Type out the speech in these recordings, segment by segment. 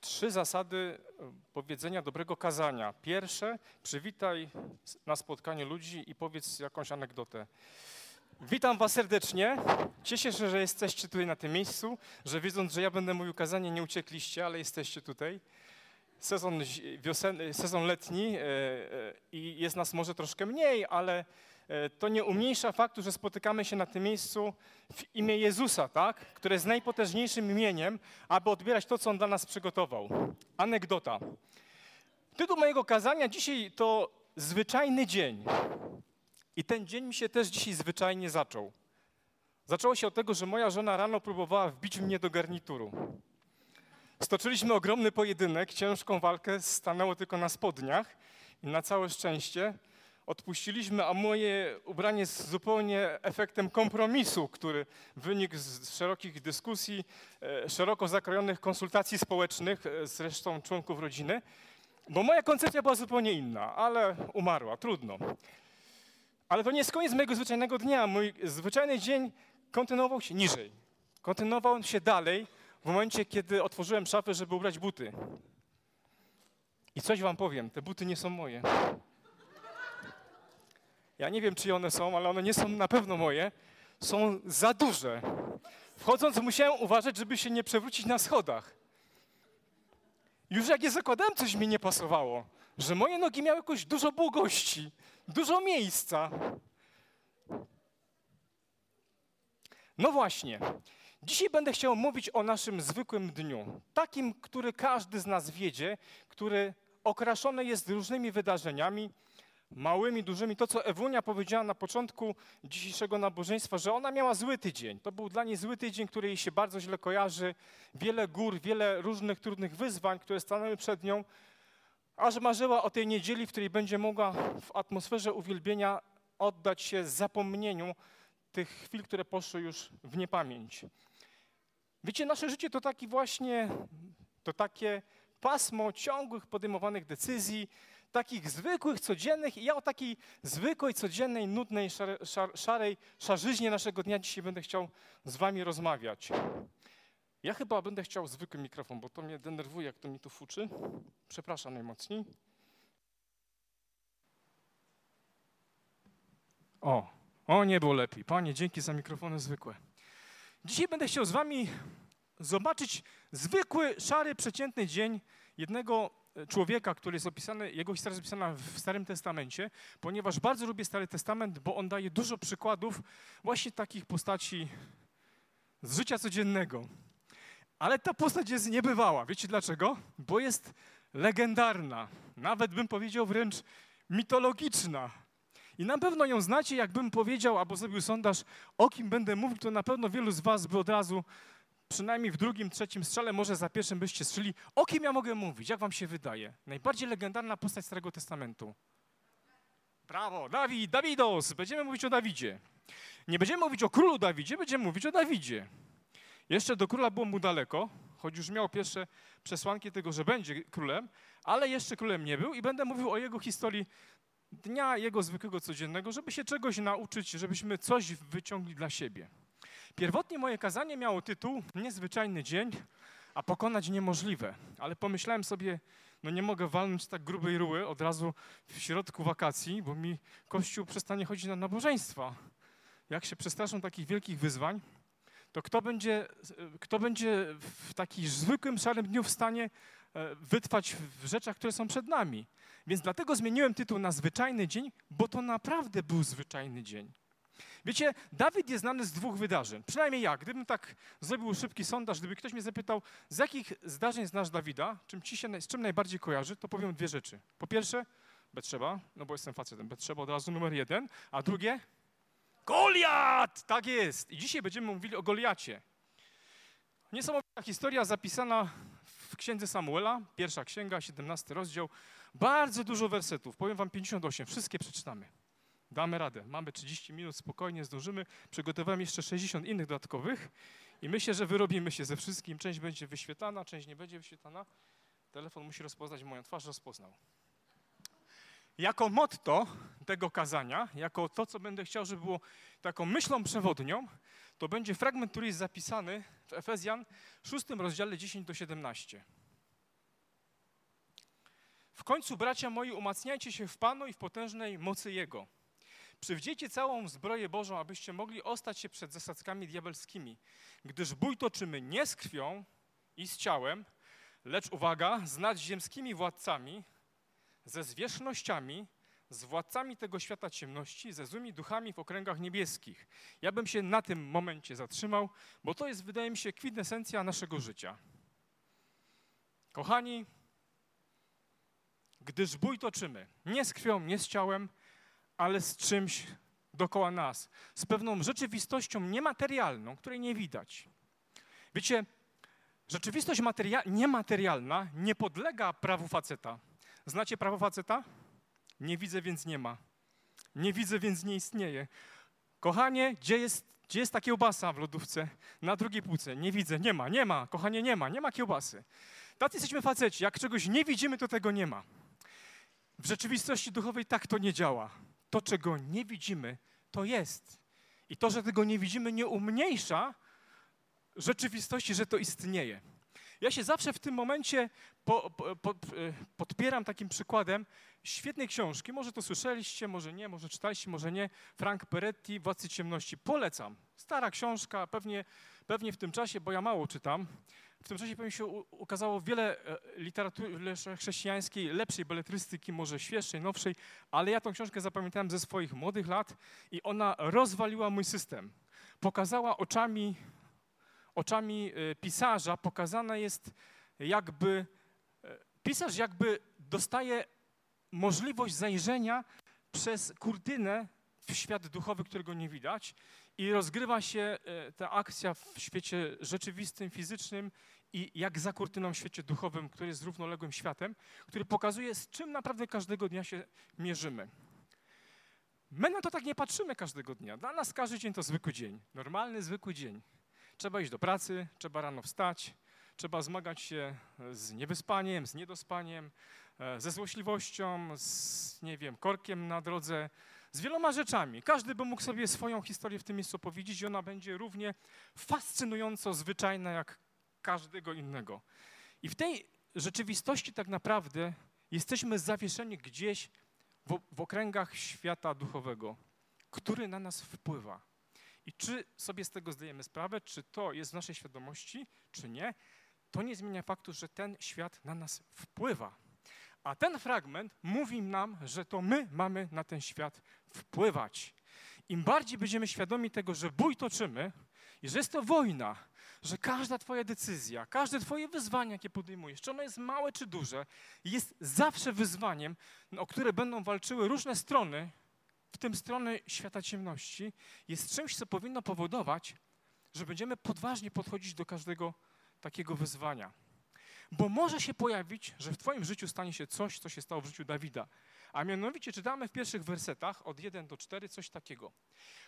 Trzy zasady e, powiedzenia dobrego kazania. Pierwsze, przywitaj na spotkaniu ludzi i powiedz jakąś anegdotę. Witam Was serdecznie. Cieszę się, że jesteście tutaj na tym miejscu, że wiedząc, że ja będę mówił kazanie, nie uciekliście, ale jesteście tutaj. Sezon, wiosenny, sezon letni e, e, i jest nas może troszkę mniej, ale to nie umniejsza faktu, że spotykamy się na tym miejscu w imię Jezusa, tak? które jest najpotężniejszym imieniem, aby odbierać to, co On dla nas przygotował. Anegdota. Tytuł mojego kazania dzisiaj to zwyczajny dzień. I ten dzień mi się też dzisiaj zwyczajnie zaczął. Zaczęło się od tego, że moja żona rano próbowała wbić mnie do garnituru. Stoczyliśmy ogromny pojedynek, ciężką walkę, stanęło tylko na spodniach i na całe szczęście odpuściliśmy, a moje ubranie jest zupełnie efektem kompromisu, który wynikł z szerokich dyskusji, e, szeroko zakrojonych konsultacji społecznych e, z resztą członków rodziny, bo moja koncepcja była zupełnie inna, ale umarła, trudno. Ale to nie jest koniec mojego zwyczajnego dnia. Mój zwyczajny dzień kontynuował się niżej. Kontynuował się dalej w momencie, kiedy otworzyłem szafę, żeby ubrać buty. I coś wam powiem, te buty nie są moje. Ja nie wiem, czy one są, ale one nie są na pewno moje. Są za duże. Wchodząc musiałem uważać, żeby się nie przewrócić na schodach. Już jak je zakładałem, coś mi nie pasowało. Że moje nogi miały jakoś dużo długości, dużo miejsca. No właśnie. Dzisiaj będę chciał mówić o naszym zwykłym dniu. Takim, który każdy z nas wiedzie, który okraszony jest różnymi wydarzeniami, małymi, dużymi. To, co Ewunia powiedziała na początku dzisiejszego nabożeństwa, że ona miała zły tydzień. To był dla niej zły tydzień, który jej się bardzo źle kojarzy. Wiele gór, wiele różnych trudnych wyzwań, które stanęły przed nią, aż marzyła o tej niedzieli, w której będzie mogła w atmosferze uwielbienia oddać się zapomnieniu tych chwil, które poszły już w niepamięć. Wiecie, nasze życie to taki właśnie, to takie pasmo ciągłych podejmowanych decyzji, takich zwykłych, codziennych i ja o takiej zwykłej, codziennej, nudnej, szar, szarej szarzyźnie naszego dnia dzisiaj będę chciał z wami rozmawiać. Ja chyba będę chciał zwykły mikrofon, bo to mnie denerwuje, jak to mi tu fuczy. Przepraszam najmocniej. O, o nie było lepiej. Panie, dzięki za mikrofony zwykłe. Dzisiaj będę chciał z wami zobaczyć zwykły, szary, przeciętny dzień jednego człowieka, który jest opisany, jego historia jest opisana w Starym Testamencie, ponieważ bardzo lubię Stary Testament, bo on daje dużo przykładów właśnie takich postaci z życia codziennego. Ale ta postać jest niebywała. Wiecie dlaczego? Bo jest legendarna. Nawet bym powiedział wręcz mitologiczna. I na pewno ją znacie, jakbym powiedział albo zrobił sondaż, o kim będę mówił, to na pewno wielu z was by od razu przynajmniej w drugim, trzecim strzale, może za pierwszym byście strzeli. O kim ja mogę mówić? Jak wam się wydaje? Najbardziej legendarna postać Starego Testamentu. Brawo, Dawid, Dawidos. Będziemy mówić o Dawidzie. Nie będziemy mówić o królu Dawidzie, będziemy mówić o Dawidzie. Jeszcze do króla było mu daleko, choć już miał pierwsze przesłanki tego, że będzie królem, ale jeszcze królem nie był i będę mówił o jego historii dnia jego zwykłego codziennego, żeby się czegoś nauczyć, żebyśmy coś wyciągli dla siebie. Pierwotnie moje kazanie miało tytuł Niezwyczajny dzień, a pokonać niemożliwe. Ale pomyślałem sobie, no nie mogę walnąć tak grubej ruły od razu w środku wakacji, bo mi Kościół przestanie chodzić na nabożeństwa. Jak się przestraszą takich wielkich wyzwań, to kto będzie, kto będzie w takim zwykłym, szarym dniu w stanie e, wytrwać w rzeczach, które są przed nami. Więc dlatego zmieniłem tytuł na Zwyczajny Dzień, bo to naprawdę był zwyczajny dzień. Wiecie, Dawid jest znany z dwóch wydarzeń. Przynajmniej ja. Gdybym tak zrobił szybki sondaż, gdyby ktoś mnie zapytał, z jakich zdarzeń znasz Dawida, czym ci się, z czym najbardziej kojarzy, to powiem dwie rzeczy. Po pierwsze, Betrzeba, no bo jestem facetem, Betrzeba od razu numer jeden, a drugie, Goliat! Tak jest. I dzisiaj będziemy mówili o Goliacie. Niesamowita historia zapisana w księdze Samuela, pierwsza księga, 17 rozdział. Bardzo dużo wersetów, powiem wam 58, wszystkie przeczytamy. Damy radę. Mamy 30 minut, spokojnie zdążymy. Przygotowałem jeszcze 60 innych dodatkowych i myślę, że wyrobimy się ze wszystkim. Część będzie wyświetlana, część nie będzie wyświetlana. Telefon musi rozpoznać moją twarz, rozpoznał. Jako motto tego kazania, jako to, co będę chciał, żeby było taką myślą przewodnią, to będzie fragment, który jest zapisany w Efezjan 6 rozdziale 10 do 17. W końcu, bracia moi, umacniajcie się w Panu i w potężnej mocy Jego. Przywdziejcie całą zbroję Bożą, abyście mogli ostać się przed zasadzkami diabelskimi, gdyż bój toczymy nie z krwią i z ciałem, lecz uwaga, z nadziemskimi władcami, ze zwierzchnościami, z władcami tego świata ciemności, ze złymi duchami w okręgach niebieskich. Ja bym się na tym momencie zatrzymał, bo to jest, wydaje mi się, kwintesencja naszego życia. Kochani, gdyż bój toczymy nie z krwią, nie z ciałem, ale z czymś dookoła nas, z pewną rzeczywistością niematerialną, której nie widać. Wiecie, rzeczywistość materia- niematerialna nie podlega prawu faceta. Znacie prawo faceta? Nie widzę, więc nie ma. Nie widzę, więc nie istnieje. Kochanie, gdzie jest, gdzie jest ta kiełbasa w lodówce? Na drugiej półce. Nie widzę, nie ma, nie ma. Kochanie, nie ma, nie ma kiełbasy. Tacy jesteśmy faceci. Jak czegoś nie widzimy, to tego nie ma. W rzeczywistości duchowej tak to nie działa. To, czego nie widzimy, to jest. I to, że tego nie widzimy, nie umniejsza rzeczywistości, że to istnieje. Ja się zawsze w tym momencie po, po, po, podpieram takim przykładem świetnej książki. Może to słyszeliście, może nie, może czytaliście, może nie. Frank Peretti, Władcy Ciemności. Polecam. Stara książka, pewnie, pewnie w tym czasie, bo ja mało czytam, w tym czasie pewnie się ukazało wiele e, literatury chrześcijańskiej, lepszej beletrystyki, może świeższej, nowszej, ale ja tą książkę zapamiętałem ze swoich młodych lat i ona rozwaliła mój system. Pokazała oczami, oczami e, pisarza, pokazana jest jakby, e, pisarz jakby dostaje możliwość zajrzenia przez kurtynę w świat duchowy, którego nie widać i rozgrywa się e, ta akcja w świecie rzeczywistym, fizycznym i jak za kurtyną w świecie duchowym, który jest równoległym światem, który pokazuje, z czym naprawdę każdego dnia się mierzymy. My na to tak nie patrzymy każdego dnia. Dla nas każdy dzień to zwykły dzień, normalny, zwykły dzień. Trzeba iść do pracy, trzeba rano wstać, trzeba zmagać się z niewyspaniem, z niedospaniem, ze złośliwością, z, nie wiem, korkiem na drodze, z wieloma rzeczami. Każdy by mógł sobie swoją historię w tym miejscu powiedzieć i ona będzie równie fascynująco zwyczajna jak każdego innego. I w tej rzeczywistości tak naprawdę jesteśmy zawieszeni gdzieś w, w okręgach świata duchowego, który na nas wpływa. I czy sobie z tego zdajemy sprawę, czy to jest w naszej świadomości, czy nie, to nie zmienia faktu, że ten świat na nas wpływa. A ten fragment mówi nam, że to my mamy na ten świat wpływać. Im bardziej będziemy świadomi tego, że bój toczymy i że jest to wojna, że każda Twoja decyzja, każde Twoje wyzwanie, jakie podejmujesz, czy ono jest małe czy duże, jest zawsze wyzwaniem, o które będą walczyły różne strony, w tym strony świata ciemności, jest czymś, co powinno powodować, że będziemy podważnie podchodzić do każdego takiego wyzwania. Bo może się pojawić, że w Twoim życiu stanie się coś, co się stało w życiu Dawida. A mianowicie czytamy w pierwszych wersetach od 1 do 4 coś takiego.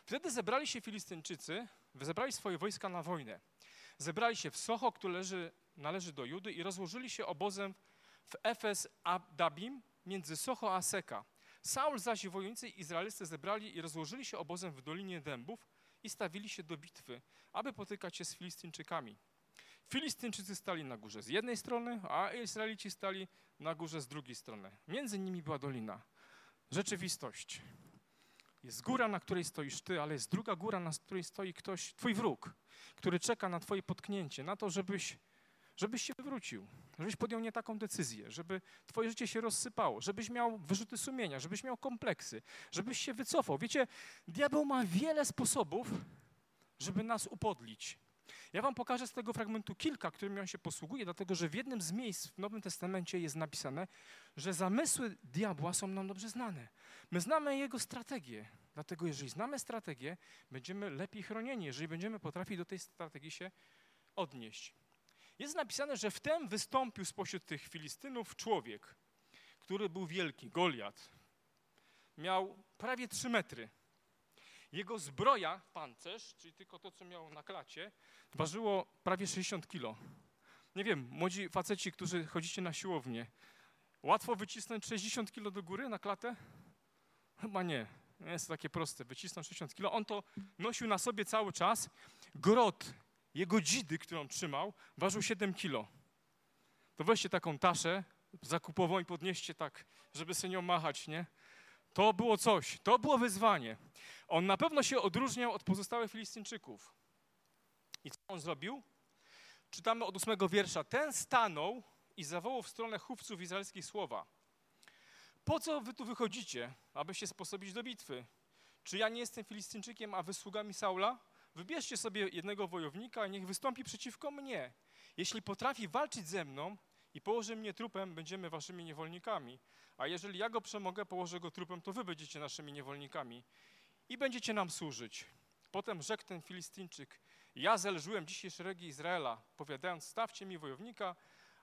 Wtedy zebrali się Filistyńczycy, zebrali swoje wojska na wojnę. Zebrali się w Socho, które leży, należy do Judy i rozłożyli się obozem w Efes Abdabim między Socho a Seka. Saul zaś i wojownicy izraelscy zebrali i rozłożyli się obozem w Dolinie Dębów i stawili się do bitwy, aby potykać się z Filistyńczykami. Filistyńczycy stali na górze z jednej strony, a Izraelici stali na górze z drugiej strony. Między nimi była dolina. Rzeczywistość. Jest góra, na której stoisz ty, ale jest druga góra, na której stoi ktoś, twój wróg, który czeka na twoje potknięcie, na to, żebyś, żebyś się wywrócił, żebyś podjął nie taką decyzję, żeby twoje życie się rozsypało, żebyś miał wyrzuty sumienia, żebyś miał kompleksy, żebyś się wycofał. Wiecie, diabeł ma wiele sposobów, żeby nas upodlić, ja wam pokażę z tego fragmentu kilka, którymi on się posługuje, dlatego że w jednym z miejsc w Nowym Testamencie jest napisane, że zamysły diabła są nam dobrze znane. My znamy jego strategię, dlatego jeżeli znamy strategię, będziemy lepiej chronieni, jeżeli będziemy potrafili do tej strategii się odnieść. Jest napisane, że wtem wystąpił spośród tych Filistynów człowiek, który był wielki, Goliat. Miał prawie 3 metry. Jego zbroja, pancerz, czyli tylko to, co miał na klacie, ważyło prawie 60 kilo. Nie wiem, młodzi faceci, którzy chodzicie na siłownię, łatwo wycisnąć 60 kilo do góry na klatę? Chyba nie. Nie jest to takie proste. Wycisnąć 60 kilo. On to nosił na sobie cały czas. Grot jego dzidy, którą trzymał, ważył 7 kilo. To weźcie taką taszę zakupową i podnieście tak, żeby sobie nią machać, nie? To było coś, to było wyzwanie. On na pewno się odróżniał od pozostałych Filistyńczyków. I co on zrobił? Czytamy od ósmego wiersza. Ten stanął i zawołał w stronę chówców izraelskich słowa. Po co wy tu wychodzicie, aby się sposobić do bitwy? Czy ja nie jestem Filistyńczykiem, a wy sługami Saula? Wybierzcie sobie jednego wojownika, niech wystąpi przeciwko mnie. Jeśli potrafi walczyć ze mną i położy mnie trupem, będziemy waszymi niewolnikami. A jeżeli ja go przemogę, położę go trupem, to wy będziecie naszymi niewolnikami i będziecie nam służyć. Potem rzekł ten Filistyńczyk, ja zelżyłem dzisiaj szeregi Izraela, powiadając, stawcie mi wojownika,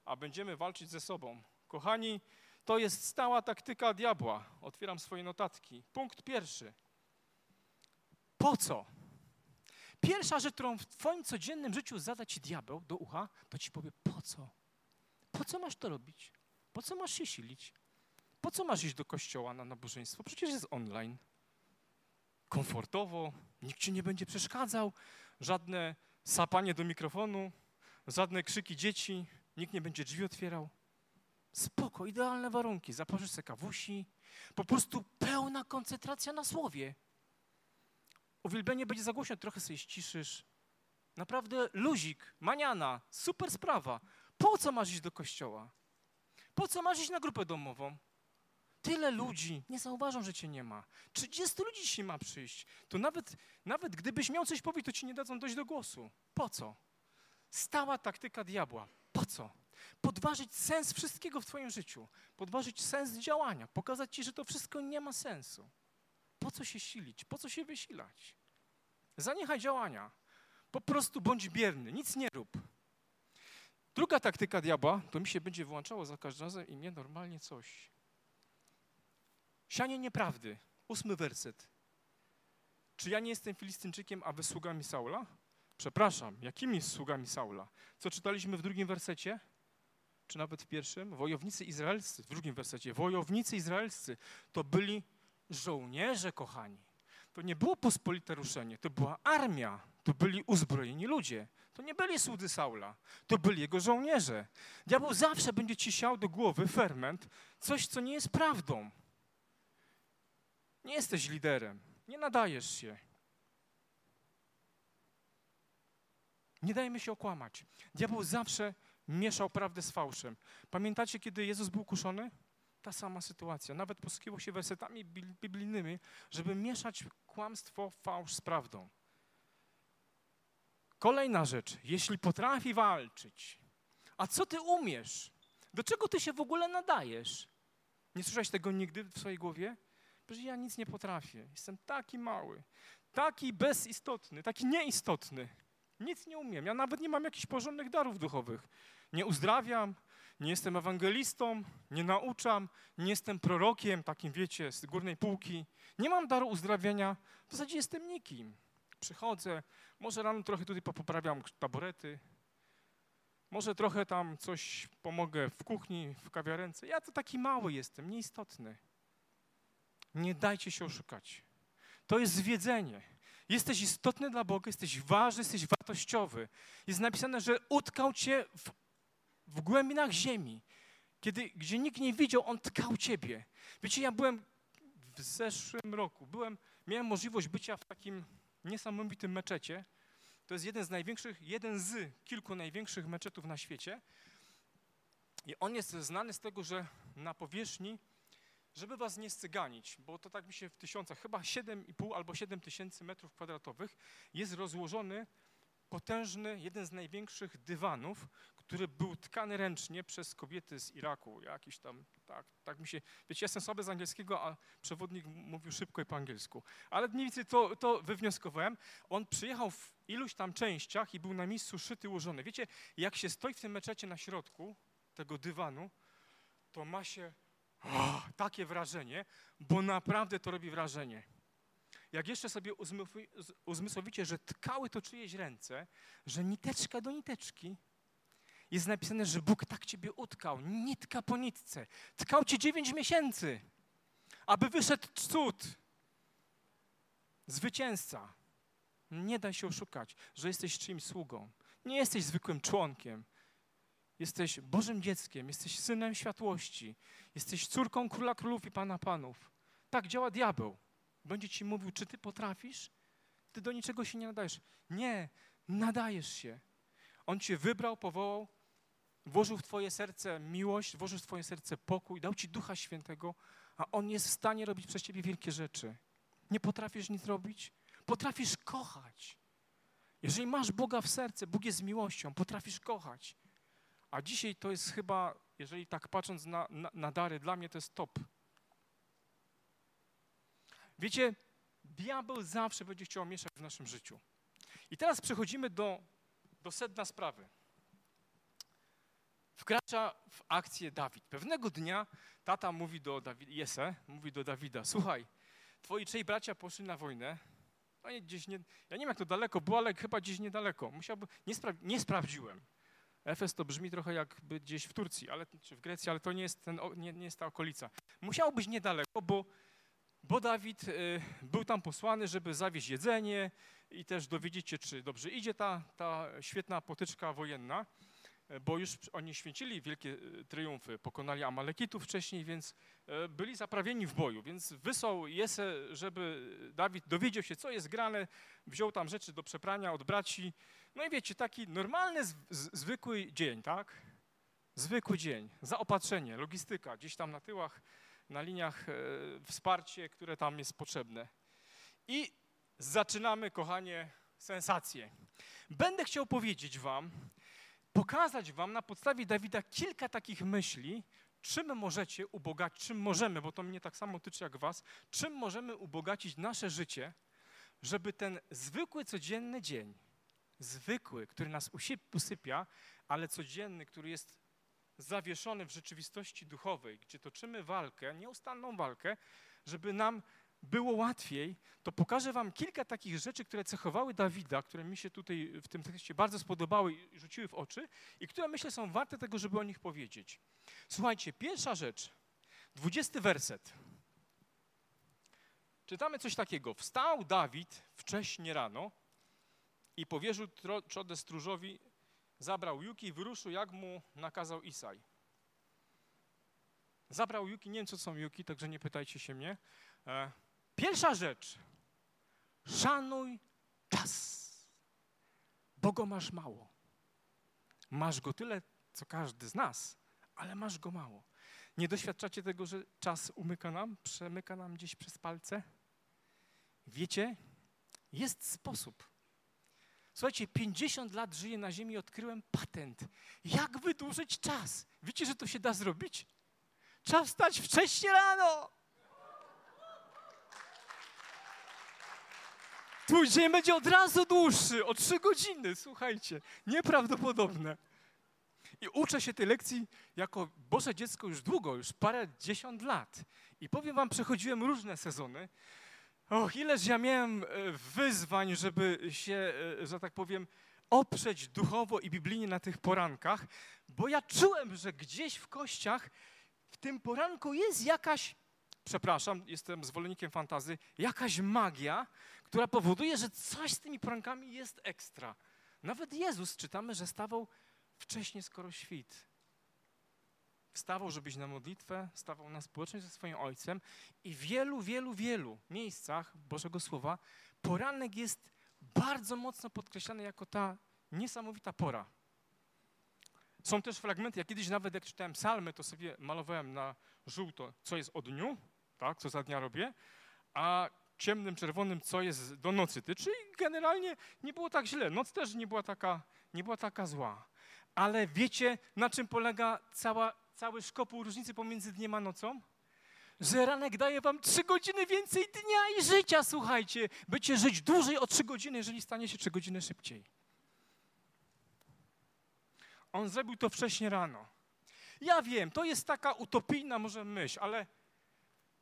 a będziemy walczyć ze sobą. Kochani, to jest stała taktyka diabła. Otwieram swoje notatki. Punkt pierwszy. Po co? Pierwsza rzecz, którą w twoim codziennym życiu zada ci diabeł do ucha, to ci powie po co? Po co masz to robić? Po co masz się silić? Po co masz iść do kościoła na nabożeństwo? Przecież jest online. Komfortowo, nikt ci nie będzie przeszkadzał, żadne sapanie do mikrofonu, żadne krzyki dzieci, nikt nie będzie drzwi otwierał. Spoko, idealne warunki. Zaparzysz se kawusi, po prostu pełna koncentracja na słowie. Uwielbienie będzie za głośno, trochę sobie ściszysz. Naprawdę luzik, maniana, super sprawa. Po co masz iść do kościoła? Po co masz iść na grupę domową? Tyle ludzi, nie zauważą, że cię nie ma. 30 ludzi dzisiaj ma przyjść. To nawet, nawet gdybyś miał coś powiedzieć, to ci nie dadzą dojść do głosu. Po co? Stała taktyka diabła. Po co? Podważyć sens wszystkiego w twoim życiu. Podważyć sens działania. Pokazać ci, że to wszystko nie ma sensu. Po co się silić? Po co się wysilać? Zaniechaj działania. Po prostu bądź bierny, nic nie rób. Druga taktyka diabła, to mi się będzie wyłączało za każdym razem i mnie normalnie coś. Sianie nieprawdy. Ósmy werset. Czy ja nie jestem Filistynczykiem, a wy sługami Saula? Przepraszam, jakimi sługami Saula? Co czytaliśmy w drugim wersecie? Czy nawet w pierwszym? Wojownicy izraelscy, w drugim wersecie. Wojownicy izraelscy to byli żołnierze, kochani. To nie było pospolite ruszenie, to była armia, to byli uzbrojeni ludzie. To nie byli słudzy Saula, to byli jego żołnierze. Diabeł zawsze będzie ci siał do głowy ferment, coś, co nie jest prawdą. Nie jesteś liderem, nie nadajesz się. Nie dajmy się okłamać. Diabeł zawsze mieszał prawdę z fałszem. Pamiętacie, kiedy Jezus był kuszony? Ta sama sytuacja. Nawet posługiwał się wersetami biblijnymi, żeby mieszać kłamstwo, fałsz z prawdą. Kolejna rzecz. Jeśli potrafi walczyć, a co ty umiesz? Do czego ty się w ogóle nadajesz? Nie słyszałeś tego nigdy w swojej głowie? Że ja nic nie potrafię. Jestem taki mały, taki bezistotny, taki nieistotny. Nic nie umiem. Ja nawet nie mam jakichś porządnych darów duchowych. Nie uzdrawiam, nie jestem ewangelistą, nie nauczam, nie jestem prorokiem, takim wiecie, z górnej półki. Nie mam daru uzdrawiania, w zasadzie jestem nikim. Przychodzę, może rano trochę tutaj poprawiam taborety, może trochę tam coś pomogę w kuchni, w kawiarence. Ja to taki mały jestem, nieistotny. Nie dajcie się oszukać. To jest zwiedzenie. Jesteś istotny dla Boga, jesteś ważny, jesteś wartościowy. Jest napisane, że utkał cię w, w głębinach ziemi. Kiedy, gdzie nikt nie widział, On tkał ciebie. Wiecie, ja byłem w zeszłym roku, byłem, miałem możliwość bycia w takim niesamowitym meczecie. To jest jeden z największych, jeden z kilku największych meczetów na świecie. I on jest znany z tego, że na powierzchni żeby was nie scyganić, bo to tak mi się w tysiącach, chyba 7,5 albo 7 tysięcy metrów kwadratowych jest rozłożony potężny, jeden z największych dywanów, który był tkany ręcznie przez kobiety z Iraku. Jakiś tam, tak, tak mi się, wiecie, jestem słaby z angielskiego, a przewodnik mówił szybko i po angielsku. Ale mniej więcej to, to wywnioskowałem. On przyjechał w iluś tam częściach i był na miejscu szyty, ułożony. Wiecie, jak się stoi w tym meczecie na środku tego dywanu, to ma się oh, takie wrażenie, bo naprawdę to robi wrażenie. Jak jeszcze sobie uzmysłowicie, że tkały to czyjeś ręce, że niteczka do niteczki, jest napisane, że Bóg tak ciebie utkał, nitka po nitce. Tkał cię dziewięć miesięcy, aby wyszedł cud. Zwycięzca. Nie da się oszukać, że jesteś czyimś sługą. Nie jesteś zwykłym członkiem. Jesteś Bożym dzieckiem, jesteś synem światłości, jesteś córką króla królów i pana panów. Tak działa diabeł. Będzie ci mówił, czy ty potrafisz? Ty do niczego się nie nadajesz. Nie, nadajesz się. On cię wybrał, powołał, włożył w twoje serce miłość, włożył w twoje serce pokój, dał ci Ducha Świętego, a On jest w stanie robić przez ciebie wielkie rzeczy. Nie potrafisz nic robić? Potrafisz kochać. Jeżeli masz Boga w serce, Bóg jest miłością, potrafisz kochać. A dzisiaj to jest chyba, jeżeli tak patrząc na, na, na dary, dla mnie to jest top. Wiecie, diabeł zawsze będzie chciał mieszać w naszym życiu. I teraz przechodzimy do, do sedna sprawy. Wkracza w akcję Dawid. Pewnego dnia tata mówi do Dawida, Jese, mówi do Dawida, słuchaj, twoi trzej bracia poszli na wojnę, no nie, gdzieś nie, ja nie wiem jak to daleko było, ale chyba gdzieś niedaleko. Musiałby, nie, spra nie sprawdziłem. Efes to brzmi trochę jakby gdzieś w Turcji, ale, czy w Grecji, ale to nie jest, ten, nie, nie jest ta okolica. Musiało być niedaleko, bo, bo Dawid y, był tam posłany, żeby zawieźć jedzenie i też dowiedzieć się, czy dobrze idzie ta, ta świetna potyczka wojenna bo już oni święcili wielkie e, triumfy, pokonali Amalekitów wcześniej, więc e, byli zaprawieni w boju. Więc wysłał Jesę, żeby Dawid dowiedział się, co jest grane, wziął tam rzeczy do przeprania od braci. No i wiecie, taki normalny, zwykły dzień, tak? Zwykły dzień, zaopatrzenie, logistyka, gdzieś tam na tyłach, na liniach e, wsparcie, które tam jest potrzebne. I zaczynamy, kochanie, sensację. Będę chciał powiedzieć wam, pokazać wam na podstawie Dawida kilka takich myśli, czym możecie ubogacić, czym możemy, bo to mnie tak samo tyczy jak was, czym możemy ubogacić nasze życie, żeby ten zwykły, codzienny dzień, zwykły, który nas usypia, ale codzienny, który jest zawieszony w rzeczywistości duchowej, gdzie toczymy walkę, nieustanną walkę, żeby nam było łatwiej, to pokażę wam kilka takich rzeczy, które cechowały Dawida, które mi się tutaj w tym tekście bardzo spodobały i rzuciły w oczy i które myślę są warte tego, żeby o nich powiedzieć. Słuchajcie, pierwsza rzecz, dwudziesty werset. Czytamy coś takiego. Wstał Dawid wcześnie rano i powierzył trzodę stróżowi, zabrał Juki i wyruszył, jak mu nakazał Isaj. Zabrał Juki, nie wiem co są Juki, także nie pytajcie się mnie. E, Pierwsza rzecz. Szanuj czas, bo go masz mało. Masz go tyle, co każdy z nas, ale masz go mało. Nie doświadczacie tego, że czas umyka nam, przemyka nam gdzieś przez palce? Wiecie, jest sposób. Słuchajcie, 50 lat żyję na Ziemi i odkryłem patent. Jak wydłużyć czas? Wiecie, że to się da zrobić? Trzeba wstać wcześniej rano. Twój dzień będzie od razu dłuższy, o trzy godziny, słuchajcie, nieprawdopodobne. I uczę się tej lekcji jako Boże dziecko już długo, już parę dziesiąt lat. I powiem wam, przechodziłem różne sezony. Och, ileż ja miałem e, wyzwań, żeby się, e, że tak powiem, oprzeć duchowo i biblijnie na tych porankach, bo ja czułem, że gdzieś w kościach w tym poranku jest jakaś, przepraszam, jestem zwolennikiem fantazy, jakaś magia, która powoduje, że coś z tymi porankami jest ekstra. Nawet Jezus czytamy, że stawał wcześniej, skoro świt. Wstawał, żeby iść na modlitwę, stawał na społeczność ze swoim Ojcem i w wielu, wielu, wielu miejscach Bożego Słowa poranek jest bardzo mocno podkreślany jako ta niesamowita pora. Są też fragmenty, ja kiedyś nawet jak czytałem psalmy, to sobie malowałem na żółto, co jest o dniu, tak, co za dnia robię, a ciemnym, czerwonym, co jest do nocy tyczy i generalnie nie było tak źle. Noc też nie była taka, nie była taka zła. Ale wiecie, na czym polega cała, cały szkopuł różnicy pomiędzy dniem a nocą? Że ranek daje wam trzy godziny więcej dnia i życia, słuchajcie. Będziecie żyć dłużej o trzy godziny, jeżeli stanie się trzy godziny szybciej. On zrobił to wcześniej rano. Ja wiem, to jest taka utopijna może myśl, ale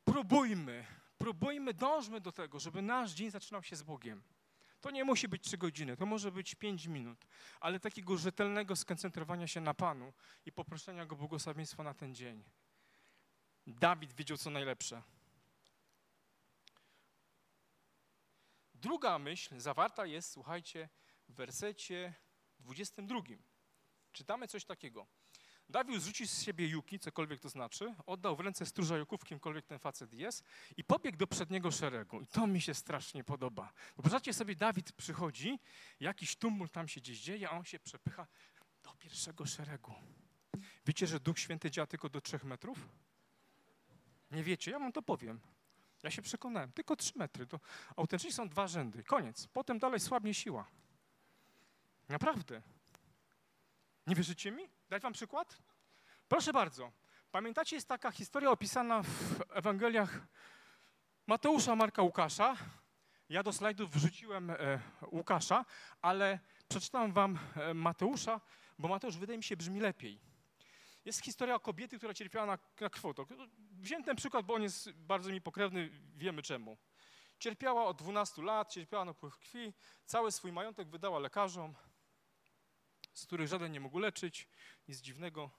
próbujmy, próbujmy, dążmy do tego, żeby nasz dzień zaczynał się z Bogiem. To nie musi być trzy godziny, to może być pięć minut, ale takiego rzetelnego skoncentrowania się na Panu i poproszenia Go błogosławieństwa na ten dzień. Dawid wiedział co najlepsze. Druga myśl zawarta jest, słuchajcie, w wersecie 22. Czytamy coś takiego. Dawid zrzucił z siebie Juki, cokolwiek to znaczy, oddał w ręce stróża Juków, kimkolwiek ten facet jest i pobiegł do przedniego szeregu. I to mi się strasznie podoba. Wyobraźcie sobie, Dawid przychodzi, jakiś tumult tam się gdzieś dzieje, a on się przepycha do pierwszego szeregu. Wiecie, że Duch Święty działa tylko do trzech metrów? Nie wiecie? Ja wam to powiem. Ja się przekonałem. Tylko trzy metry. To autentycznie są dwa rzędy. Koniec. Potem dalej słabnie siła. Naprawdę. Nie wierzycie mi? Dać wam przykład? Proszę bardzo. Pamiętacie, jest taka historia opisana w Ewangeliach Mateusza, Marka, Łukasza. Ja do slajdów wrzuciłem e, Łukasza, ale przeczytam wam e, Mateusza, bo Mateusz wydaje mi się brzmi lepiej. Jest historia kobiety, która cierpiała na, na krwotok. Wziąłem ten przykład, bo on jest bardzo mi pokrewny, wiemy czemu. Cierpiała od 12 lat, cierpiała na pływ krwi, cały swój majątek wydała lekarzom, z których żaden nie mógł leczyć, nic dziwnego.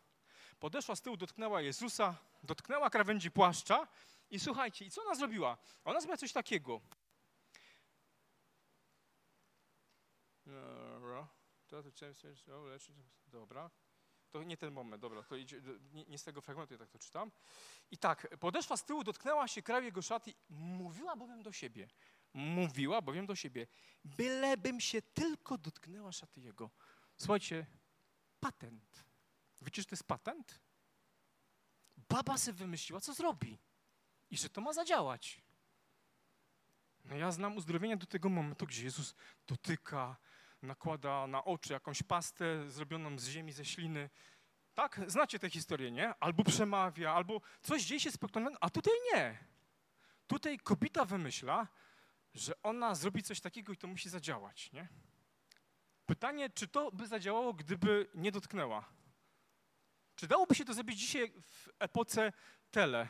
Podeszła z tyłu, dotknęła Jezusa, dotknęła krawędzi płaszcza i słuchajcie, i co ona zrobiła? Ona zrobiła coś takiego. Dobra, to nie ten moment, dobra, to idzie, nie, nie, z tego fragmentu, ja tak to czytam. I tak, podeszła z tyłu, dotknęła się kraju jego szaty, mówiła bowiem do siebie, mówiła bowiem do siebie, bylebym się tylko dotknęła szaty jego. Słuchajcie, patent. Wiecie, że to jest patent? Baba sobie wymyśliła, co zrobi i że to ma zadziałać. No ja znam uzdrowienia do tego momentu, gdzie Jezus dotyka, nakłada na oczy jakąś pastę zrobioną z ziemi, ze śliny. Tak? Znacie tę historię, nie? Albo przemawia, albo coś dzieje się spektakularnego, a tutaj nie. Tutaj kobieta wymyśla, że ona zrobi coś takiego i to musi zadziałać, nie? Pytanie, czy to by zadziałało, gdyby nie dotknęła? Czy dałoby się to zrobić dzisiaj w epoce tele?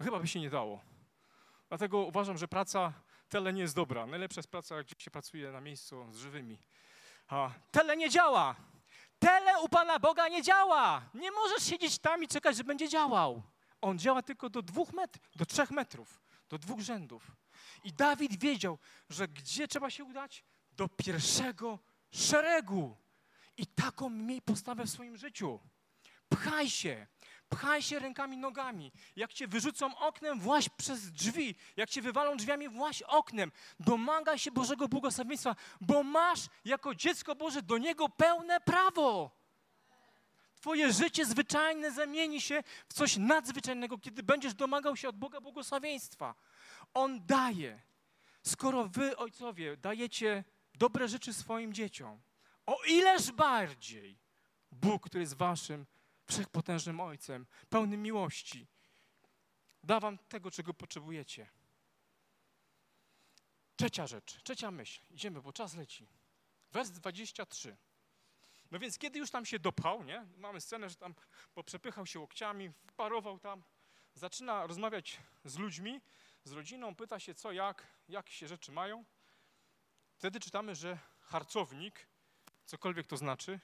Chyba by się nie dało. Dlatego uważam, że praca tele nie jest dobra. Najlepsza jest praca, gdzie się pracuje na miejscu z żywymi. A tele nie działa. Tele u Pana Boga nie działa. Nie możesz siedzieć tam i czekać, że będzie działał. On działa tylko do dwóch metrów, do trzech metrów, do dwóch rzędów. I Dawid wiedział, że gdzie trzeba się udać? Do pierwszego szeregu. I taką miej postawę w swoim życiu. Pchaj się, Pchaj się rękami, nogami. Jak cię wyrzucą oknem, właź przez drzwi. Jak cię wywalą drzwiami, właź oknem. Domagaj się Bożego błogosławieństwa, bo masz jako dziecko Boże do Niego pełne prawo. Twoje życie zwyczajne zamieni się w coś nadzwyczajnego, kiedy będziesz domagał się od Boga błogosławieństwa. On daje. Skoro wy, ojcowie, dajecie dobre rzeczy swoim dzieciom, o ileż bardziej Bóg, który jest waszym wszechpotężnym Ojcem, pełnym miłości. Da wam tego, czego potrzebujecie. Trzecia rzecz, trzecia myśl. Idziemy, bo czas leci. Wers 23. No więc kiedy już tam się dopchał, nie? Mamy scenę, że tam poprzepychał się łokciami, wparował tam, zaczyna rozmawiać z ludźmi, z rodziną, pyta się co, jak, jak się rzeczy mają. Wtedy czytamy, że harcownik, cokolwiek to znaczy,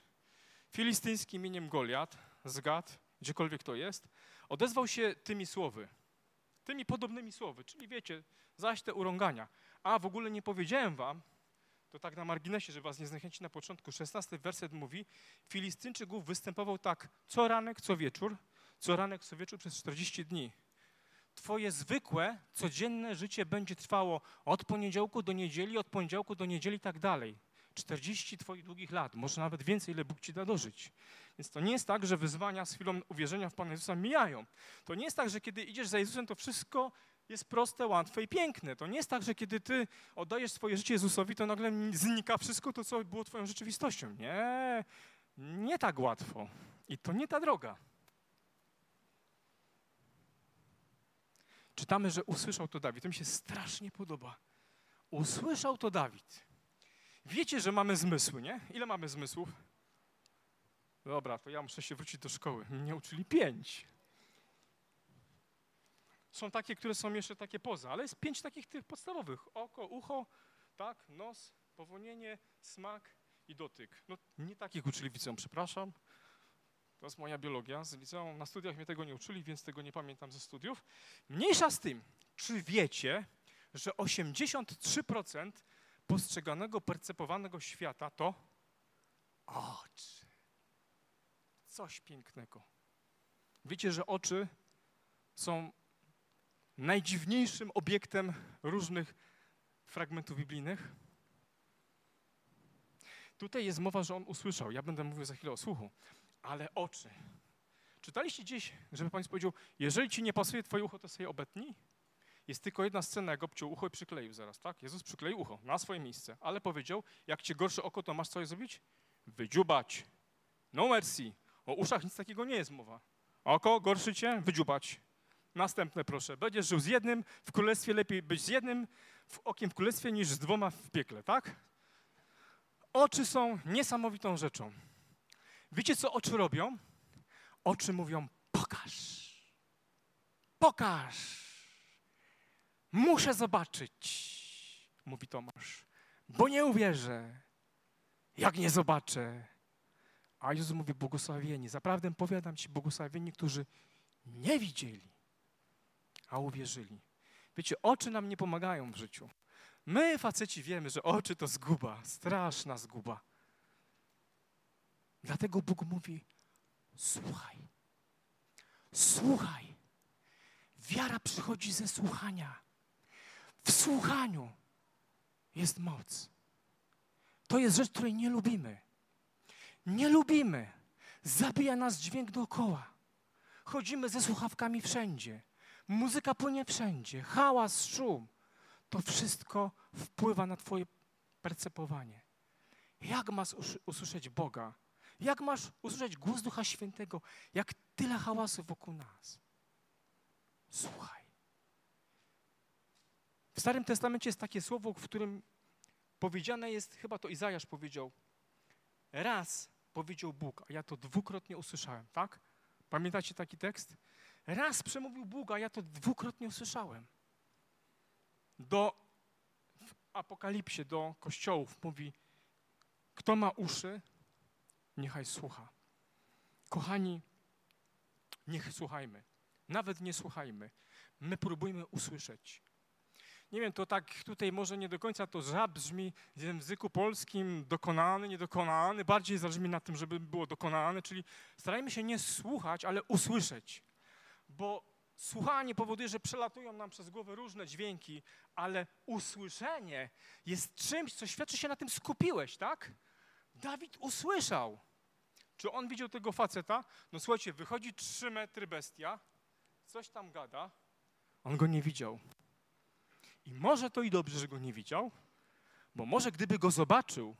filistyński imieniem Goliat, z Gad, gdziekolwiek to jest, odezwał się tymi słowy, tymi podobnymi słowy, czyli wiecie, zaś te urągania. A w ogóle nie powiedziałem wam, to tak na marginesie, że was nie zniechęci na początku, 16 werset mówi, Filistynczyk występował tak co ranek, co wieczór, co ranek, co wieczór przez 40 dni. Twoje zwykłe, codzienne życie będzie trwało od poniedziałku do niedzieli, od poniedziałku do niedzieli i tak dalej. 40 Twoich długich lat, może nawet więcej, ile Bóg Ci da dożyć. Więc to nie jest tak, że wyzwania z chwilą uwierzenia w Pana Jezusa mijają. To nie jest tak, że kiedy idziesz za Jezusem, to wszystko jest proste, łatwe i piękne. To nie jest tak, że kiedy ty oddajesz swoje życie Jezusowi, to nagle znika wszystko to, co było twoją rzeczywistością. Nie, nie tak łatwo. I to nie ta droga. Czytamy, że usłyszał to Dawid. To mi się strasznie podoba. Usłyszał to Dawid. Wiecie, że mamy zmysły, nie? Ile mamy zmysłów? Dobra, to ja muszę się wrócić do szkoły. Mnie uczyli pięć. Są takie, które są jeszcze takie poza, ale jest pięć takich tych podstawowych. Oko, ucho, tak, nos, powonienie, smak i dotyk. No nie takich uczyli w liceum, przepraszam. To jest moja biologia z liceum. Na studiach mnie tego nie uczyli, więc tego nie pamiętam ze studiów. Mniejsza z tym, czy wiecie, że 83% postrzeganego, percepowanego świata to oczy. Coś pięknego. Wiecie, że oczy są najdziwniejszym obiektem różnych fragmentów biblijnych? Tutaj jest mowa, że on usłyszał. Ja będę mówił za chwilę o słuchu. Ale oczy. Czytaliście gdzieś, żeby Pan powiedział, jeżeli ci nie pasuje twoje ucho, to sobie obetnij? Jest tylko jedna scena, jak obciął ucho i przykleił zaraz, tak? Jezus przykleił ucho na swoje miejsce, ale powiedział, jak cię gorsze oko, to masz co zrobić? Wydziubać. No mercy. O uszach nic takiego nie jest mowa. Oko gorszy cię? Wydziubać. Następne proszę. Będziesz żył z jednym w królestwie, lepiej być z jednym w okiem w królestwie niż z dwoma w piekle, tak? Oczy są niesamowitą rzeczą. Wiecie, co oczy robią? Oczy mówią, pokaż. Pokaż. Muszę zobaczyć, mówi Tomasz, bo nie uwierzę, jak nie zobaczę. A Jezus mówi, błogosławieni, zaprawdę powiadam ci, błogosławieni, którzy nie widzieli, a uwierzyli. Wiecie, oczy nam nie pomagają w życiu. My, faceci, wiemy, że oczy to zguba, straszna zguba. Dlatego Bóg mówi: Słuchaj, słuchaj. Wiara przychodzi ze słuchania. W słuchaniu jest moc. To jest rzecz, której nie lubimy. Nie lubimy. Zabija nas dźwięk dookoła. Chodzimy ze słuchawkami wszędzie. Muzyka płynie wszędzie. Hałas, szum. To wszystko wpływa na Twoje percepowanie. Jak masz usłyszeć Boga? Jak masz usłyszeć głos Ducha Świętego, jak tyle hałasu wokół nas? Słuchaj. W Starym Testamencie jest takie słowo, w którym powiedziane jest, chyba to Izajasz powiedział, raz powiedział Bóg, a ja to dwukrotnie usłyszałem, tak? Pamiętacie taki tekst? Raz przemówił Bóg, a ja to dwukrotnie usłyszałem. Do w Apokalipsie, do kościołów mówi, kto ma uszy, niechaj słucha. Kochani, niech słuchajmy. Nawet nie słuchajmy. My próbujmy usłyszeć. Nie wiem, to tak tutaj może nie do końca to żab brzmi w języku polskim dokonany, niedokonany. Bardziej zależy na tym, żeby było dokonane, czyli starajmy się nie słuchać, ale usłyszeć. Bo słuchanie powoduje, że przelatują nam przez głowę różne dźwięki, ale usłyszenie jest czymś, co świadczy się na tym skupiłeś, tak? Dawid usłyszał. Czy on widział tego faceta? No słuchajcie, wychodzi trzy metry bestia, coś tam gada, on go nie widział. I może to i dobrze, że go nie widział, bo może gdyby go zobaczył,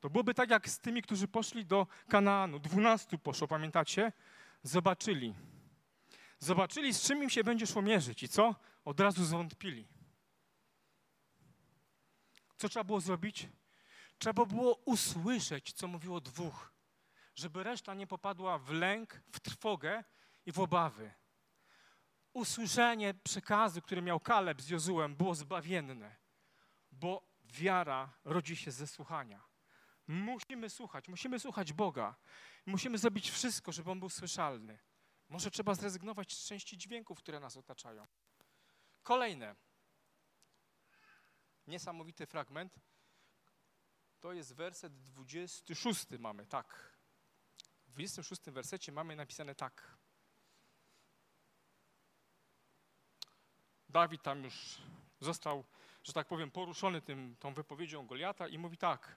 to byłoby tak jak z tymi, którzy poszli do Kanaanu. Dwunastu poszło, pamiętacie? Zobaczyli. Zobaczyli, z czym im się będzie szło mierzyć i co? Od razu zwątpili. Co trzeba było zrobić? Trzeba było usłyszeć, co mówiło dwóch, żeby reszta nie popadła w lęk, w trwogę i w obawy usłyszenie przekazu, który miał Kaleb z Jozułem, było zbawienne, bo wiara rodzi się ze słuchania. Musimy słuchać, musimy słuchać Boga. Musimy zrobić wszystko, żeby On był słyszalny. Może trzeba zrezygnować z części dźwięków, które nas otaczają. Kolejne. Niesamowity fragment. To jest werset 26 mamy, tak. W 26 wersecie mamy napisane tak. Dawid tam już został, że tak powiem, poruszony tym, tą wypowiedzią Goliata i mówi tak,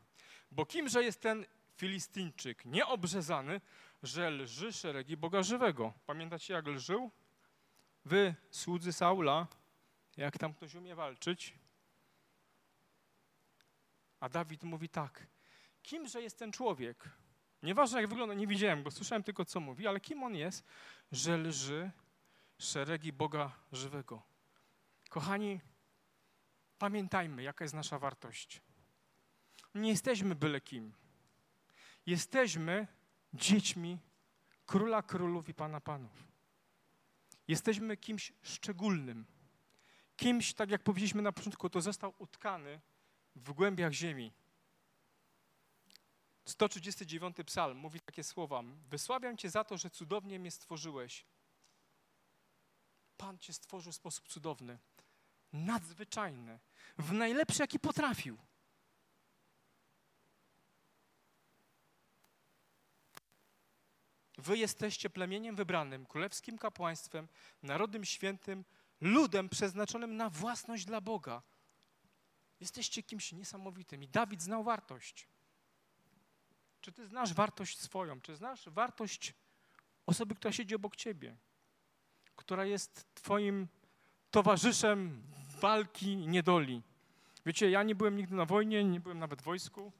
bo kimże jest ten Filistyńczyk nieobrzezany, że lży szeregi Boga żywego. Pamiętacie, jak lżył? Wy, słudzy Saula, jak tam ktoś umie walczyć. A Dawid mówi tak, kimże jest ten człowiek? Nieważne jak wygląda, nie widziałem go, słyszałem tylko co mówi, ale kim on jest, że lży szeregi Boga żywego. Kochani, pamiętajmy, jaka jest nasza wartość. Nie jesteśmy byle kim. Jesteśmy dziećmi króla królów i pana panów. Jesteśmy kimś szczególnym. Kimś, tak jak powiedzieliśmy na początku, to został utkany w głębiach ziemi. 139 psalm mówi takie słowa: Wysławiam Cię za to, że cudownie mnie stworzyłeś. Pan Cię stworzył w sposób cudowny, nadzwyczajny, w najlepszy, jaki potrafił. Wy jesteście plemieniem wybranym, królewskim kapłaństwem, narodem świętym, ludem przeznaczonym na własność dla Boga. Jesteście kimś niesamowitym i Dawid znał wartość. Czy ty znasz wartość swoją? Czy znasz wartość osoby, która siedzi obok ciebie? Która jest twoim towarzyszem walki niedoli? Wiecie, ja nie byłem nigdy na wojnie, nie byłem nawet w wojsku.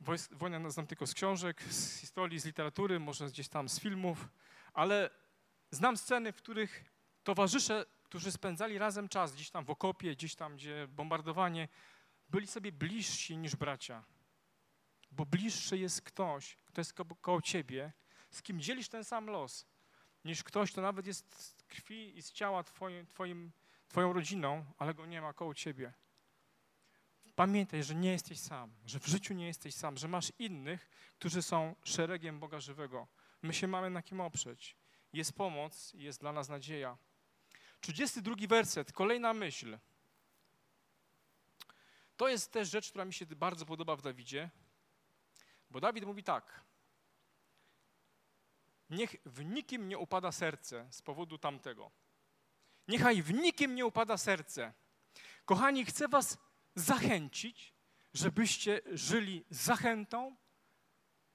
Wojs wojnę znam tylko z książek, z historii, z literatury, może gdzieś tam z filmów, ale znam sceny, w których towarzysze, którzy spędzali razem czas, gdzieś tam w okopie, gdzieś tam, gdzie bombardowanie, byli sobie bliżsi niż bracia. Bo bliższy jest ktoś, kto jest ko koło ciebie, z kim dzielisz ten sam los, niż ktoś, kto nawet jest z krwi i z ciała twoim, twoim, twoją rodziną, ale go nie ma koło ciebie. Pamiętaj, że nie jesteś sam, że w życiu nie jesteś sam, że masz innych, którzy są szeregiem Boga żywego. My się mamy na kim oprzeć. Jest pomoc jest dla nas nadzieja. 32 werset, kolejna myśl. To jest też rzecz, która mi się bardzo podoba w Dawidzie, bo Dawid mówi tak. Niech w nikim nie upada serce z powodu tamtego. Niechaj w nikim nie upada serce. Kochani, chcę was zachęcić, żebyście żyli zachętą,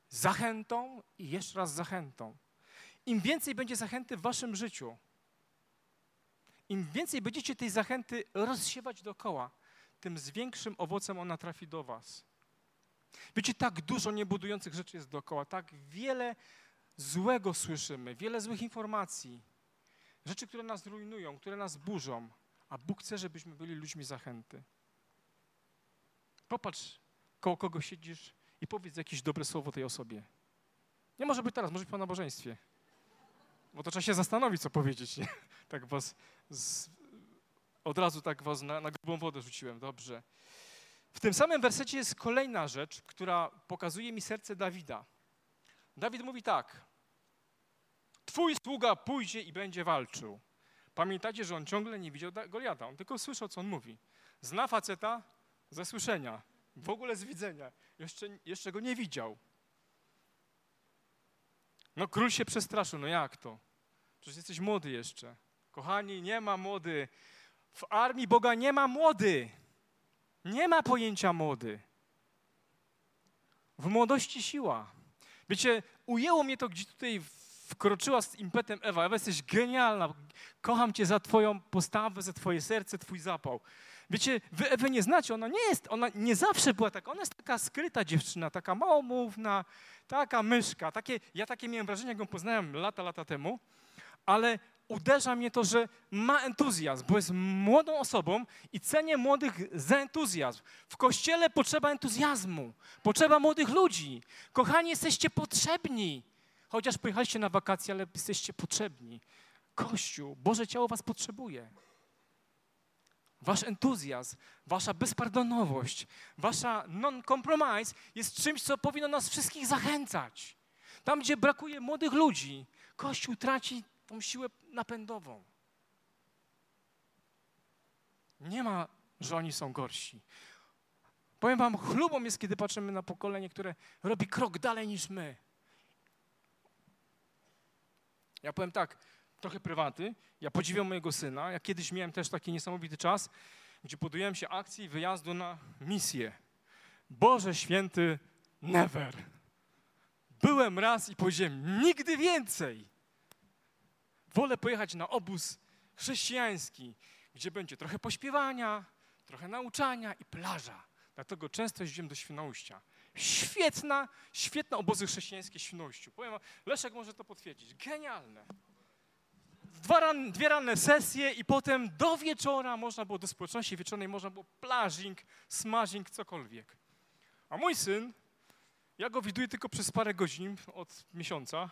zachętą i jeszcze raz zachętą. Im więcej będzie zachęty w waszym życiu, im więcej będziecie tej zachęty rozsiewać dookoła, tym z większym owocem ona trafi do was. Wiecie, tak dużo niebudujących rzeczy jest dookoła, tak wiele złego słyszymy, wiele złych informacji, rzeczy, które nas rujnują, które nas burzą, a Bóg chce, żebyśmy byli ludźmi zachęty. Popatrz, koło kogo siedzisz i powiedz jakieś dobre słowo tej osobie. Nie może być teraz, może być po nabożeństwie. Bo to trzeba się zastanowić, co powiedzieć. Nie? Tak was z, od razu tak was na, na grubą wodę rzuciłem. Dobrze. W tym samym wersecie jest kolejna rzecz, która pokazuje mi serce Dawida. Dawid mówi tak. Twój sługa pójdzie i będzie walczył. Pamiętacie, że on ciągle nie widział Goliata. On tylko słyszał, co on mówi. Zna faceta ze słyszenia, w ogóle z widzenia. Jeszcze, jeszcze go nie widział. No król się przestraszył. No jak to? Przecież jesteś młody jeszcze. Kochani, nie ma młody. W armii Boga nie ma młody. Nie ma pojęcia młody. W młodości siła. Wiecie, ujęło mnie to, gdzie tutaj wkroczyła z impetem Ewa. Ewa, jesteś genialna. Kocham cię za twoją postawę, za twoje serce, twój zapał. Wiecie, wy Ewy nie znacie, ona nie jest, ona nie zawsze była taka, ona jest taka skryta dziewczyna, taka małomówna, taka myszka. Takie, ja takie miałem wrażenie, jak ją poznałem lata, lata temu, ale uderza mnie to, że ma entuzjazm, bo jest młodą osobą i cenię młodych za entuzjazm. W kościele potrzeba entuzjazmu, potrzeba młodych ludzi. Kochani, jesteście potrzebni. Chociaż pojechaliście na wakacje, ale jesteście potrzebni. Kościół, Boże ciało was potrzebuje. Wasz entuzjazm, wasza bezpardonowość, wasza non-compromise jest czymś, co powinno nas wszystkich zachęcać. Tam, gdzie brakuje młodych ludzi, Kościół traci tą siłę napędową. Nie ma, że oni są gorsi. Powiem wam, chlubą jest, kiedy patrzymy na pokolenie, które robi krok dalej niż my. Ja powiem tak, trochę prywaty. Ja podziwiam mojego syna. Ja kiedyś miałem też taki niesamowity czas, gdzie podjąłem się akcji wyjazdu na misję. Boże święty, never. Byłem raz i powiedziałem, nigdy więcej. Wolę pojechać na obóz chrześcijański, gdzie będzie trochę pośpiewania, trochę nauczania i plaża. Dlatego często jeździłem do Świnoujścia. Świetna, świetne obozy chrześcijańskie w Świnoujściu. Powiem Leszek może to potwierdzić. Genialne. Ran, dwie ranne sesje i potem do wieczora można było, do społeczności wieczornej można było plażing, smażing, cokolwiek. A mój syn, ja go widuję tylko przez parę godzin od miesiąca,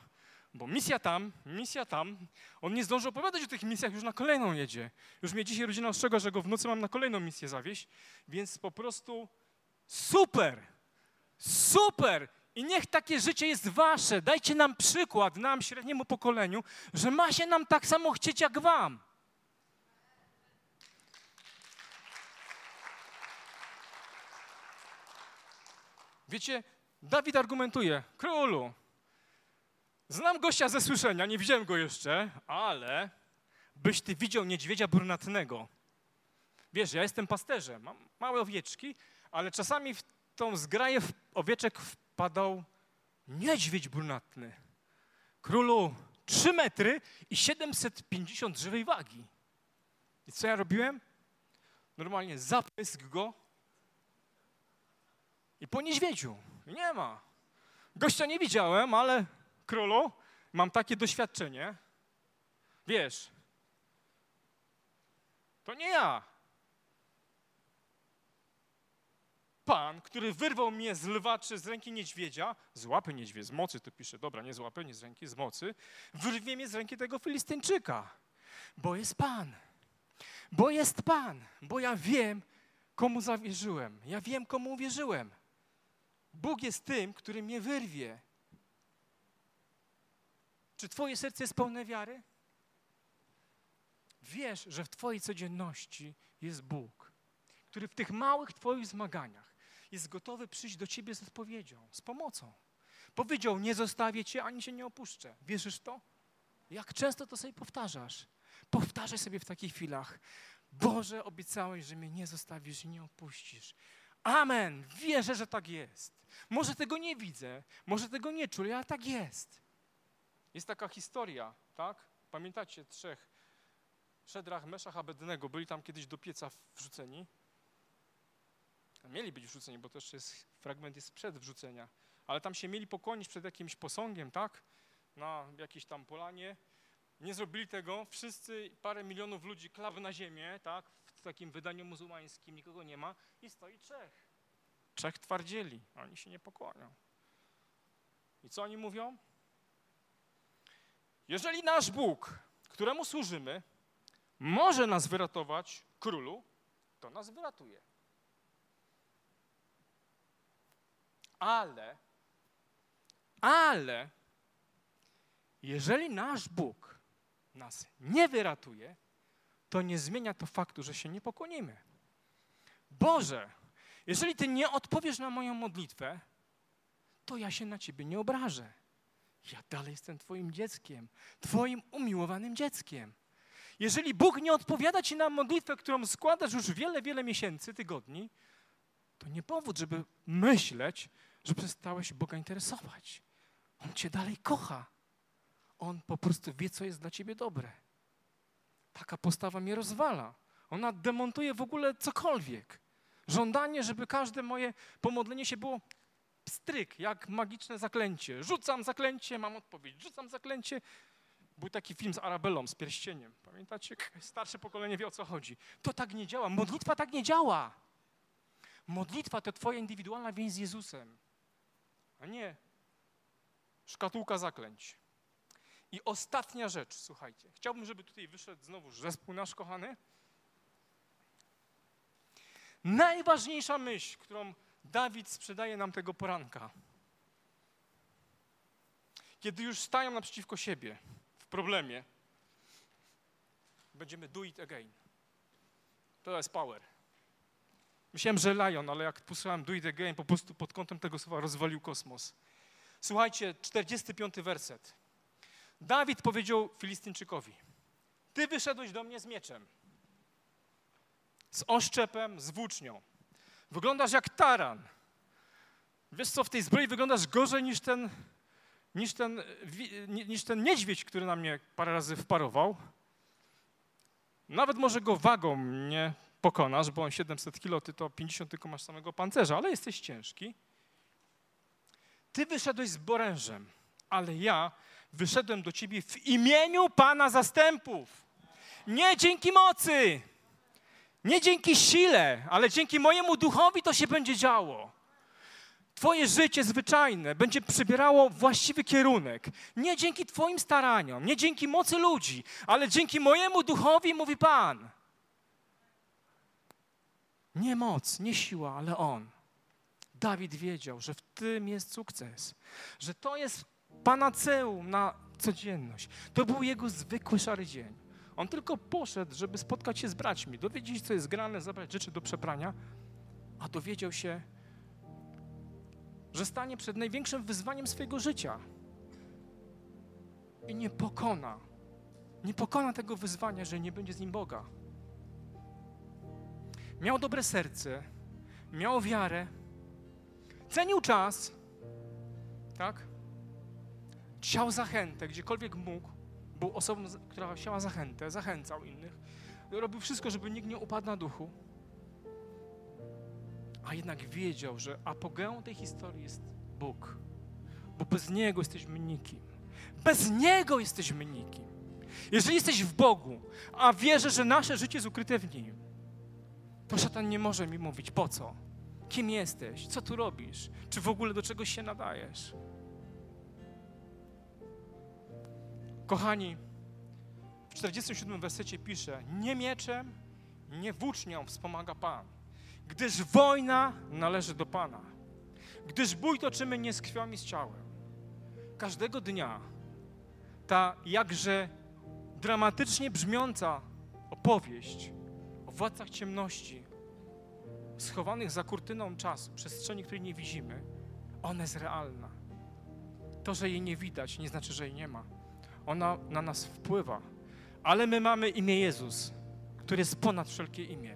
bo misja tam, misja tam. On nie zdąży opowiadać o tych misjach, już na kolejną jedzie. Już mnie dzisiaj rodzina ostrzega, że go w nocy mam na kolejną misję zawieźć, więc po prostu super, super. I niech takie życie jest wasze. Dajcie nam przykład, nam, średniemu pokoleniu, że ma się nam tak samo chcieć jak wam. Wiecie, Dawid argumentuje, królu, znam gościa ze słyszenia, nie widziałem go jeszcze, ale byś ty widział niedźwiedzia brunatnego. Wiesz, ja jestem pasterzem, mam małe owieczki, ale czasami w tą zgraję owieczek wpadał niedźwiedź brunatny. Królu, 3 metry i 750 żywej wagi. I co ja robiłem? Normalnie zapysk go i po niedźwiedziu. Nie ma. Gościa nie widziałem, ale królu, mam takie doświadczenie. Wiesz, to nie ja. Pan, który wyrwał mnie z lwa czy z ręki niedźwiedzia, z łapy niedźwiedzia, z mocy tu pisze, dobra, nie z łapy, nie z ręki, z mocy, wyrwie mnie z ręki tego Filistyńczyka, bo jest Pan. Bo jest Pan, bo ja wiem, komu zawierzyłem. Ja wiem, komu uwierzyłem. Bóg jest tym, który mnie wyrwie. Czy Twoje serce jest pełne wiary? Wiesz, że w Twojej codzienności jest Bóg, który w tych małych Twoich zmaganiach jest gotowy przyjść do Ciebie z odpowiedzią, z pomocą. Powiedział, nie zostawię Cię, ani Cię nie opuszczę. Wierzysz w to? Jak często to sobie powtarzasz? Powtarzaj sobie w takich chwilach. Boże, obiecałeś, że mnie nie zostawisz i nie opuścisz. Amen. Wierzę, że tak jest. Może tego nie widzę, może tego nie czuję, ale tak jest. Jest taka historia, tak? Pamiętacie trzech Szedrach, Meszach, Abednego byli tam kiedyś do pieca wrzuceni. Mieli być wrzuceni, bo jeszcze jest, fragment jest przed wrzucenia. Ale tam się mieli pokłonić przed jakimś posągiem, tak? Na jakiejś tam polanie. Nie zrobili tego. Wszyscy, parę milionów ludzi klawy na ziemię, tak? W takim wydaniu muzułmańskim nikogo nie ma. I stoi trzech. Trzech twardzieli. Oni się nie pokłonią. I co oni mówią? Jeżeli nasz Bóg, któremu służymy, może nas wyratować, królu, to nas wyratuje. Ale, ale, jeżeli nasz Bóg nas nie wyratuje, to nie zmienia to faktu, że się nie pokłonimy. Boże, jeżeli Ty nie odpowiesz na moją modlitwę, to ja się na Ciebie nie obrażę. Ja dalej jestem Twoim dzieckiem, Twoim umiłowanym dzieckiem. Jeżeli Bóg nie odpowiada Ci na modlitwę, którą składasz już wiele, wiele miesięcy, tygodni, to nie powód, żeby myśleć, że przestałeś Boga interesować. On Cię dalej kocha. On po prostu wie, co jest dla Ciebie dobre. Taka postawa mnie rozwala. Ona demontuje w ogóle cokolwiek. Żądanie, żeby każde moje pomodlenie się było stryk, jak magiczne zaklęcie. Rzucam zaklęcie, mam odpowiedź. Rzucam zaklęcie. Był taki film z Arabelą, z pierścieniem. Pamiętacie? Starsze pokolenie wie o co chodzi. To tak nie działa. Modlitwa tak nie działa. Modlitwa to Twoja indywidualna więź z Jezusem, a nie szkatułka zaklęć. I ostatnia rzecz, słuchajcie. Chciałbym, żeby tutaj wyszedł znowu zespół nasz kochany. Najważniejsza myśl, którą Dawid sprzedaje nam tego poranka. Kiedy już stają naprzeciwko siebie w problemie, będziemy do it again. To jest power. Myślałem, że Lion, ale jak posłuchałem do it again, po prostu pod kątem tego słowa rozwalił kosmos. Słuchajcie, 45 werset. Dawid powiedział Filistynczykowi, ty wyszedłeś do mnie z mieczem, z oszczepem, z włócznią. Wyglądasz jak taran. Wiesz co, w tej zbroi wyglądasz gorzej niż ten, niż ten, niż ten niedźwiedź, który na mnie parę razy wparował. Nawet może go wagą nie pokonasz, bo on 700 kilo, ty to 50 tylko masz samego pancerza, ale jesteś ciężki. Ty wyszedłeś z borężem, ale ja wyszedłem do ciebie w imieniu Pana zastępów. Nie dzięki mocy, nie dzięki sile, ale dzięki mojemu duchowi to się będzie działo. Twoje życie zwyczajne będzie przybierało właściwy kierunek. Nie dzięki Twoim staraniom, nie dzięki mocy ludzi, ale dzięki mojemu duchowi, mówi Pan. Nie moc, nie siła, ale On. Dawid wiedział, że w tym jest sukces, że to jest panaceum na codzienność. To był jego zwykły szary dzień. On tylko poszedł, żeby spotkać się z braćmi, dowiedzieć się, co jest grane, zabrać rzeczy do przeprania, a dowiedział się, że stanie przed największym wyzwaniem swojego życia i nie pokona. Nie pokona tego wyzwania, że nie będzie z nim Boga. Miał dobre serce, miał wiarę, cenił czas, tak? Chciał zachętę, gdziekolwiek mógł. Był osobą, która chciała zachętę, zachęcał innych. Robił wszystko, żeby nikt nie upadł na duchu. A jednak wiedział, że apogeą tej historii jest Bóg. Bo bez Niego jesteśmy nikim. Bez Niego jesteśmy nikim. Jeżeli jesteś w Bogu, a wierzę, że nasze życie jest ukryte w Nim, to szatan nie może mi mówić po co. Kim jesteś? Co tu robisz? Czy w ogóle do czegoś się nadajesz? Kochani, w 47 wersecie pisze: Nie mieczem, nie włócznią wspomaga Pan, gdyż wojna należy do Pana. Gdyż bój toczymy nie z krwią i z ciałem. Każdego dnia ta jakże dramatycznie brzmiąca opowieść o władcach ciemności, schowanych za kurtyną czasu, przestrzeni, której nie widzimy, ona jest realna. To, że jej nie widać, nie znaczy, że jej nie ma. Ona na nas wpływa. Ale my mamy imię Jezus, który jest ponad wszelkie imię.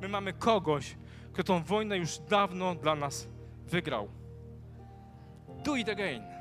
My mamy kogoś, kto tą wojnę już dawno dla nas wygrał. Do it again.